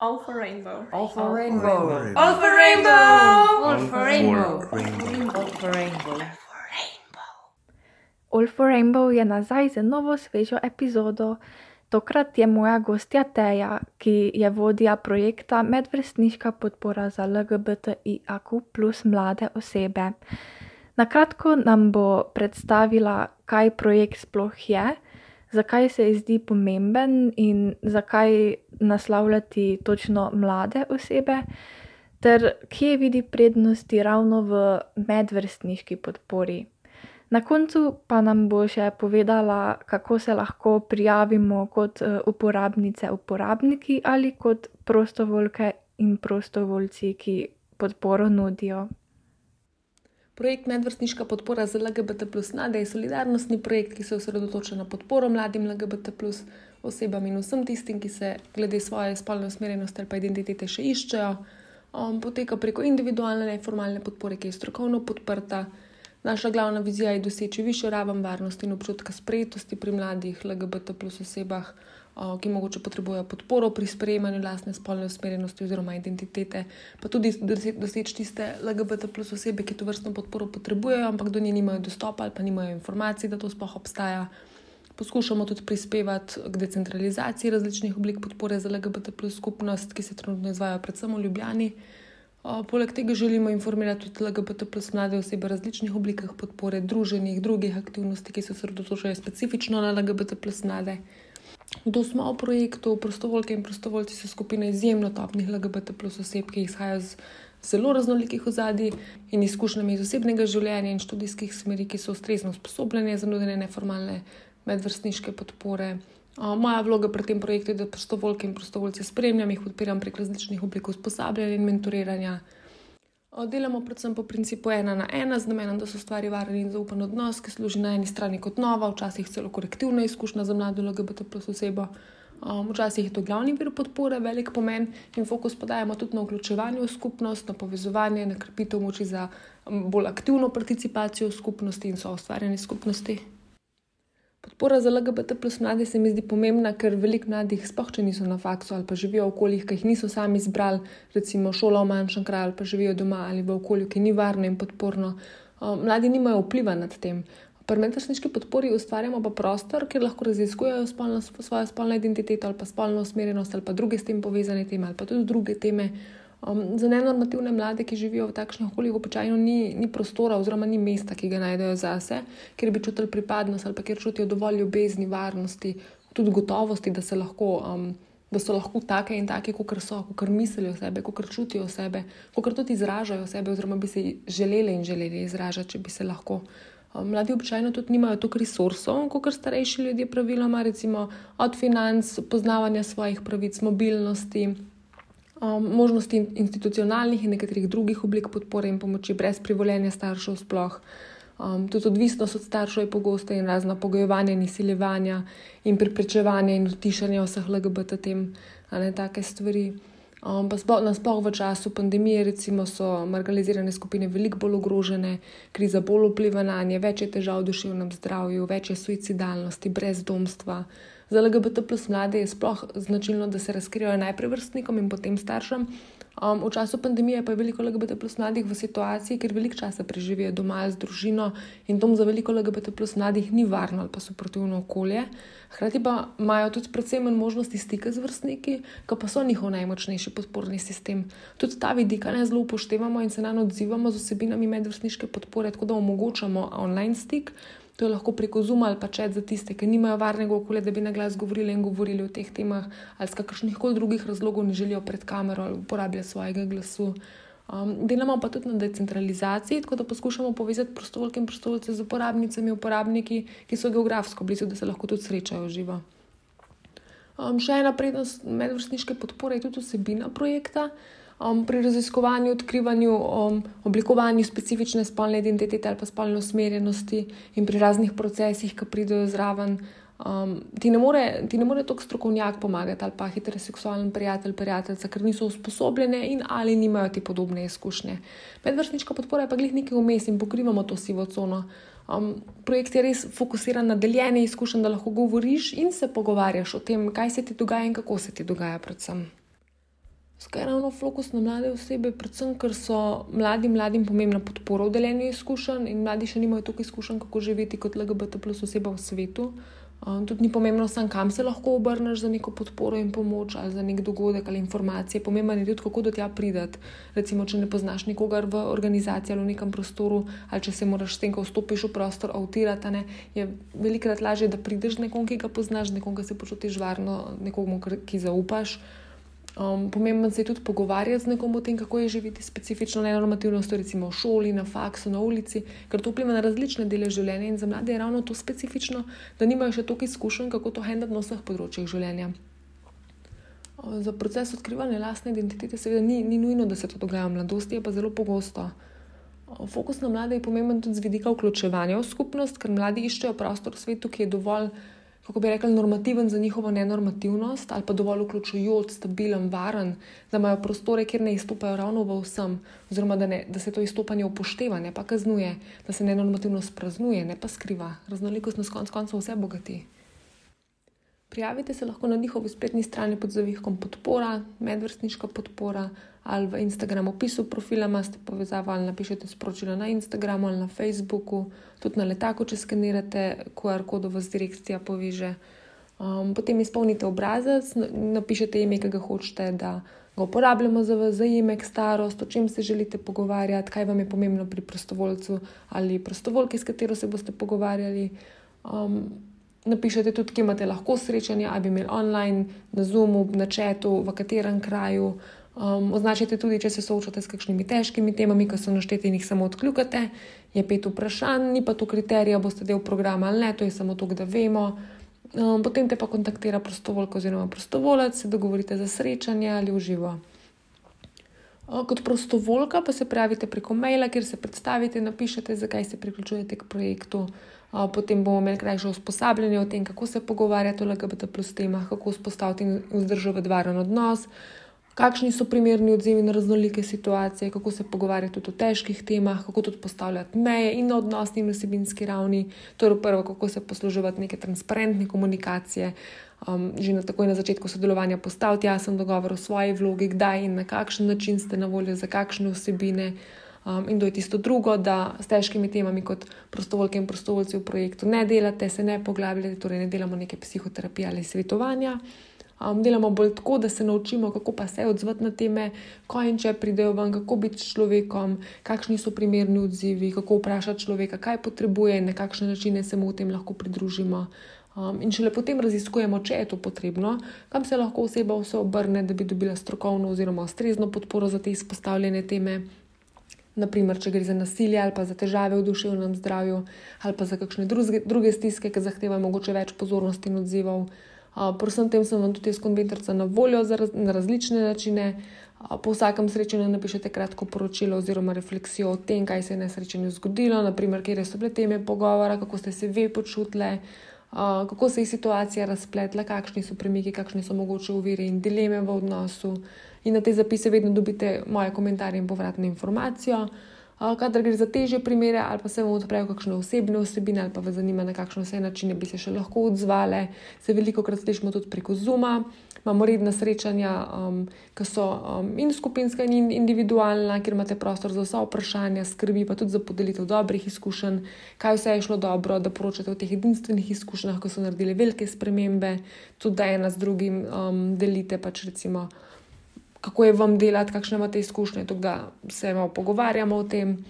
All for rainbow. All for rainbow. All for rainbow. All for rainbow. rainbow. All for rainbow. All for Rainbow je nazaj z novo svežo epizodo. Tokrat je moja gostja Teja, ki je vodja projekta Medvrstniška podpora za LGBTIQ plus mlade osebe. Na kratko nam bo predstavila, kaj projekt sploh je, zakaj se ji zdi pomemben in zakaj naslavljati točno mlade osebe, ter kje vidi prednosti ravno v medvrstniški podpori. Na koncu pa nam bo še povedala, kako se lahko prijavimo kot uporabnice, uporabniki ali kot prostovoljke in prostovoljci, ki podporo nudijo. Projekt Medvrstniška podpora za LGBT plus mlade je solidarnostni projekt, ki se osredotoča na podporo mladim LGBT plus osebam in vsem tistim, ki se glede svoje spolne usmerjenosti ali pa identitete še iščejo. Um, poteka preko individualne neformalne podpore, ki je strokovno podprta. Naša glavna vizija je doseči višjo raven varnosti in občutka sprejetosti pri mladih LGBT plus osebah, ki mogoče potrebujejo podporo pri sprejemanju lastne spolne usmerjenosti oziroma identitete, pa tudi dose- doseči tiste LGBT plus osebe, ki to vrstno podporo potrebujejo, ampak do nje nimajo dostopa ali pa nimajo informacij, da to sploh obstaja. Poskušamo tudi prispevati k decentralizaciji različnih oblik podpore za LGBT plus skupnost, ki se trenutno izvajo predvsem v Ljubljani. Poleg tega želimo informirati tudi LGBT plus mlade osebe o različnih oblikah podpore, druženjih, drugih aktivnosti, ki se osredotočajo specifično na LGBT plus mlade. Kdo smo v projektu, prostovoljke in prostovoljci so skupina izjemno topnih LGBT plus oseb, ki izhajajo iz zelo raznolikih ozadij in izkušnjami iz osebnega življenja in študijskih smeri, ki so ustrezno usposobljene za nudenje neformalne medvrstniške podpore. Moja vloga pri tem projektu je, da prostovoljke in prostovoljce spremljam, jih podpiram prek različnih oblik usposabljanja in mentoriranja. Delamo predvsem po principu ena na ena, z namenom, da se ustvari varen in zaupen odnos, ki služi na eni strani kot nova, včasih celo korektivna izkušnja za mlado LGBT plus osebo. Um, včasih je to glavni vir podpore, velik pomen in fokus pa dajemo tudi na vključevanje v skupnost, na povezovanje, na krepitev moči za bolj aktivno participacijo v skupnosti in so ustvarjanje skupnosti. Podpora za LGBT plus mlade se mi zdi pomembna, ker veliko mladih, sploh če niso na faksu ali pa živijo v okoljih, ki jih niso sami izbrali, recimo šola v manjšem kraju ali pa živijo doma ali v okolju, ki ni varno in podporno. Mladi nimajo vpliva nad tem. Pri medvrstniški podpori ustvarjamo pa prostor, kjer lahko raziskujejo spolno, svojo spolno identiteto ali pa spolno usmerjenost ali pa druge s tem povezane teme ali pa tudi druge teme. Um, za nenormativne mlade, ki živijo v takšnih okoljih, običajno ni, ni prostora oziroma ni mesta, ki ga najdejo zase, kjer bi čutili pripadnost ali kjer čutijo dovolj ljubezni, varnosti, tudi gotovosti, da, lahko, um, da so lahko take in take, kot so, kot mislijo o sebi, kot čutijo o sebi, kot tudi izražajo sebe, oziroma bi se želeli in želeli izražati, če bi se lahko. Um, Mladi običajno tudi nimajo toliko resursov, kot starejši ljudje, praviloma, recimo od financ, poznavanja svojih pravic, mobilnosti, um, možnosti in- institucionalnih in nekaterih drugih oblik podpore in pomoči, brez privoljenja staršev sploh. Um, tudi odvisnost od staršev je pogosta in razna pogojevanja in izsiljevanja in preprečevanja in utišanja vseh LGBT tem, ne take stvari. Um, pa sploh, nasploh v času pandemije, recimo, so marginalizirane skupine veliko bolj ogrožene, kriza bolj vpliva na nje, več je težav v duševnem zdravju, več je suicidalnosti, brezdomstva. Za LGBT plus mlade je sploh značilno, da se razkrijajo najprej vrstnikom in potem staršem. Um, v času pandemije pa je veliko LGBT plus mladih v situaciji, ker veliko časa preživijo doma z družino in dom za veliko LGBT plus mladih ni varno ali pa suportivno okolje. Hkrati pa imajo tudi predvsem manj možnosti stika z vrstniki, ki pa so njihov najmočnejši podporni sistem. Tudi ta vidik ne zelo upoštevamo in se na njo odzivamo z osebinami medvrstniške podpore, tako da omogočamo online stik. To je lahko preko Zuma ali pa čet za tiste, ki nimajo varnega okolja, da bi na glas govorili in govorili o teh temah, ali z kakršnih koli drugih razlogov ne želijo pred kamero ali uporabljati svojega glasu. Um, delamo pa tudi na decentralizaciji, tako da poskušamo povezati prostovoljke in prostovoljce z uporabnicami, uporabniki, ki so geografsko blizu, da se lahko tudi srečajo živo. Um, še ena prednost medvrstniške podpore je tudi vsebina projekta. Um, pri raziskovanju, odkrivanju, um, oblikovanju specifične spolne identitete ali pa spolne usmerjenosti in pri raznih procesih, ki pridejo zraven, um, ti ne more, ti ne more toliko strokovnjak pomagati ali pa heteroseksualen prijatelj, prijateljica, ker niso usposobljene in ali nimajo te podobne izkušnje. Medvrstniška podpora je pa glih nekaj vmes in pokrivamo to sivo cono. Um, projekt je res fokusiran na deljenje izkušenj, da lahko govoriš in se pogovarjaš o tem, kaj se ti dogaja in kako se ti dogaja, predvsem. Zakaj ravno fokus na mlade osebe? Predvsem, ker so mladim, mladim pomembna podpora v deljenju izkušenj in mladi še nimajo toliko izkušenj, kako živeti kot LGBT plus oseba v svetu. Um, tudi ni pomembno, sam, kam se lahko obrneš za neko podporo in pomoč ali za nek dogodek ali informacije. Pomembno je tudi, kako do tega prideti. Recimo, če ne poznaš nikogar v organizaciji ali v nekem prostoru, ali če se moraš s tem, ko vstopiš v prostor, avtirati, ne, je velikrat lažje, da prideš nekom, ki ga poznaš, nekom, ki se počutiš varno, nekomu, ki zaupaš. Um, pomembno se je tudi pogovarjati z nekom o tem, kako je živeti specifično nenormativnost, recimo v šoli, na faksu, na ulici, ker to vpliva na različne dele življenja in za mlade je ravno to specifično, da nimajo še toliko izkušenj, kako to handlati na vseh področjih življenja. Za proces odkrivanja lastne identitete, seveda, ni, ni nujno, da se to dogaja v mladosti, je pa zelo pogosto. Fokus na mlade je pomemben tudi z vidika vključevanja v skupnost, ker mladi iščejo prostor v svetu, ki je dovolj kako bi rekli, normativen za njihovo nenormativnost, ali pa dovolj vključujoč, stabilen, varen, da imajo prostore, kjer ne izstopajo ravno v vsem, oziroma da, ne, da se to izstopanje upošteva, ne pa kaznuje, da se nenormativnost praznuje, ne pa skriva. Raznolikost nas konec koncev vse bogati. Prijavite se lahko na njihovi spletni strani pod zavihkom podpora, medvrstniška podpora ali v Instagramu opisu profila imate povezavo ali napišete sporočilo na Instagramu ali na Facebooku, tudi na letaku, če skenirate QR kodo vas direkcija poveže. Um, potem izpolnite obrazec, napišete ime, ki ga hočete, da ga uporabljamo za vas, zajemek, starost, o čem se želite pogovarjati, kaj vam je pomembno pri prostovoljcu ali prostovoljki, s katero se boste pogovarjali. Um, napišete tudi, kje imate lahko srečanje, ali bi imeli online, na Zoomu, na četu, v katerem kraju. Um, označite tudi, če se soočate s kakšnimi težkimi temami, ki so naštete in jih samo odkljukate. Je pet vprašanj, ni pa to kriterija, boste del programa ali ne, to je samo to, da vemo. Um, potem te pa kontaktira prostovoljka oziroma prostovolec, se dogovorite za srečanje ali uživo. Kot prostovoljka pa se prijavite preko maila, kjer se predstavite, napišete, zakaj se priključujete k projektu. Potem bomo imeli krajše usposabljanje o tem, kako se pogovarjati o LGBT plus temah, kako vzpostaviti in vzdrževati varen odnos, kakšni so primerni odzivi na raznolike situacije, kako se pogovarjati tudi o težkih temah, kako tudi postavljati meje in na odnosni in vsebinski ravni. Torej, prvo, kako se posluževati neke transparentne komunikacije. Um, že na takoj na začetku sodelovanja postaviti jasen dogovor o svoji vlogi, kdaj in na kakšen način ste na voljo, za kakšne vsebine. Um, in to je tisto drugo, da s težkimi temami kot prostovoljke in prostovoljci v projektu ne delate, se ne poglabljate, torej ne delamo neke psihoterapije ali svetovanja. Um, delamo bolj tako, da se naučimo, kako pa se odzvati na teme, ko in če pridejo ven, kako biti s človekom, kakšni so primerni odzivi, kako vprašati človeka, kaj potrebuje in na kakšne načine se mu v tem lahko pridružimo. Um, in šele potem raziskujemo, če je to potrebno, kam se lahko oseba vse obrne, da bi dobila strokovno oziroma ustrezno podporo za te izpostavljene teme. Naprimer, če gre za nasilje ali pa za težave v duševnem zdravju, ali pa za kakšne druge, druge stiske, ki zahtevajo mogoče več pozornosti in odzivov. Po vsem tem sem vam tudi iz konventorca na voljo raz, na različne načine. Po vsakem srečanju napišete kratko poročilo oziroma refleksijo o tem, kaj se je na srečanju zgodilo, naprimer, kje so bile teme pogovora, kako ste se vi počutili, kako se je situacija razpletla, kakšni so premiki, kakšne so mogoče uvire in dileme v odnosu. In na te zapise vedno dobite moje komentarje in povratno informacijo. Kadar gre za težje primere, ali pa se vam odprejo kakšne osebne vsebine, ali pa vas zanima, na kakšne vse načine bi se še lahko odzvali, se veliko krat slišimo tudi preko Zuma. Imamo redna srečanja, um, ki so um, in skupinska, in individualna, kjer imate prostor za vsa vprašanja, skrbi pa tudi za podelitev dobrih izkušenj, kaj vse je šlo dobro, da poročate o teh edinstvenih izkušnjah, ko so naredili velike spremembe, tudi da ena z drugim um, delite pač recimo kako je vam delati, kakšne imate izkušnje, tako da se malo pogovarjamo o tem.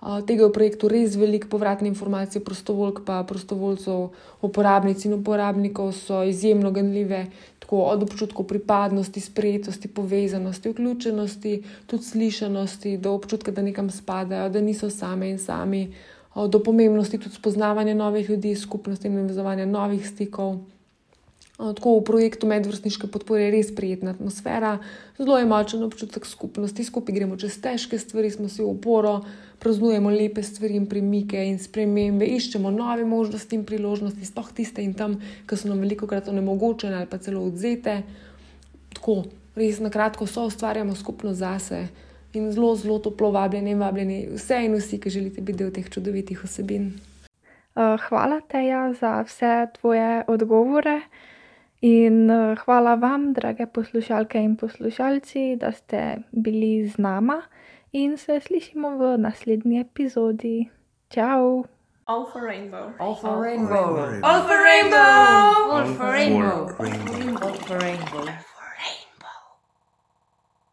Uh, tega je v projektu res veliko povratne informacije, prostovoljk pa prostovoljcev, uporabnic in uporabnikov so izjemno ganljive, tako od občutkov pripadnosti, sprejetosti, povezanosti, vključenosti, tudi slišanosti, do občutka, da nekam spadajo, da niso same in sami, do pomembnosti tudi spoznavanja novih ljudi, skupnosti in navezovanja novih stikov. Tako v projektu medvrstniške podpore je res prijetna atmosfera, zelo je močen občutek skupnosti, skupaj gremo čez težke stvari, smo si v oporo, praznujemo lepe stvari in premike in spremembe, iščemo nove možnosti in priložnosti, sploh tiste in tam, ki so nam veliko krat onemogočene ali pa celo odzete. Tako res na kratko so ustvarjamo skupno zase in zelo, zelo toplo vabljeni in vabljeni vse in vsi, ki želite biti del teh čudovitih osebin. Hvala, Teja, za vse tvoje odgovore. In eh, hvala vam, drage poslušalke in poslušalci, da ste bili z nama in se slišimo v naslednji epizodi. Čau! All for rainbow. All for rainbow. All for rainbow! All for rainbow. rainbow. All for rainbow.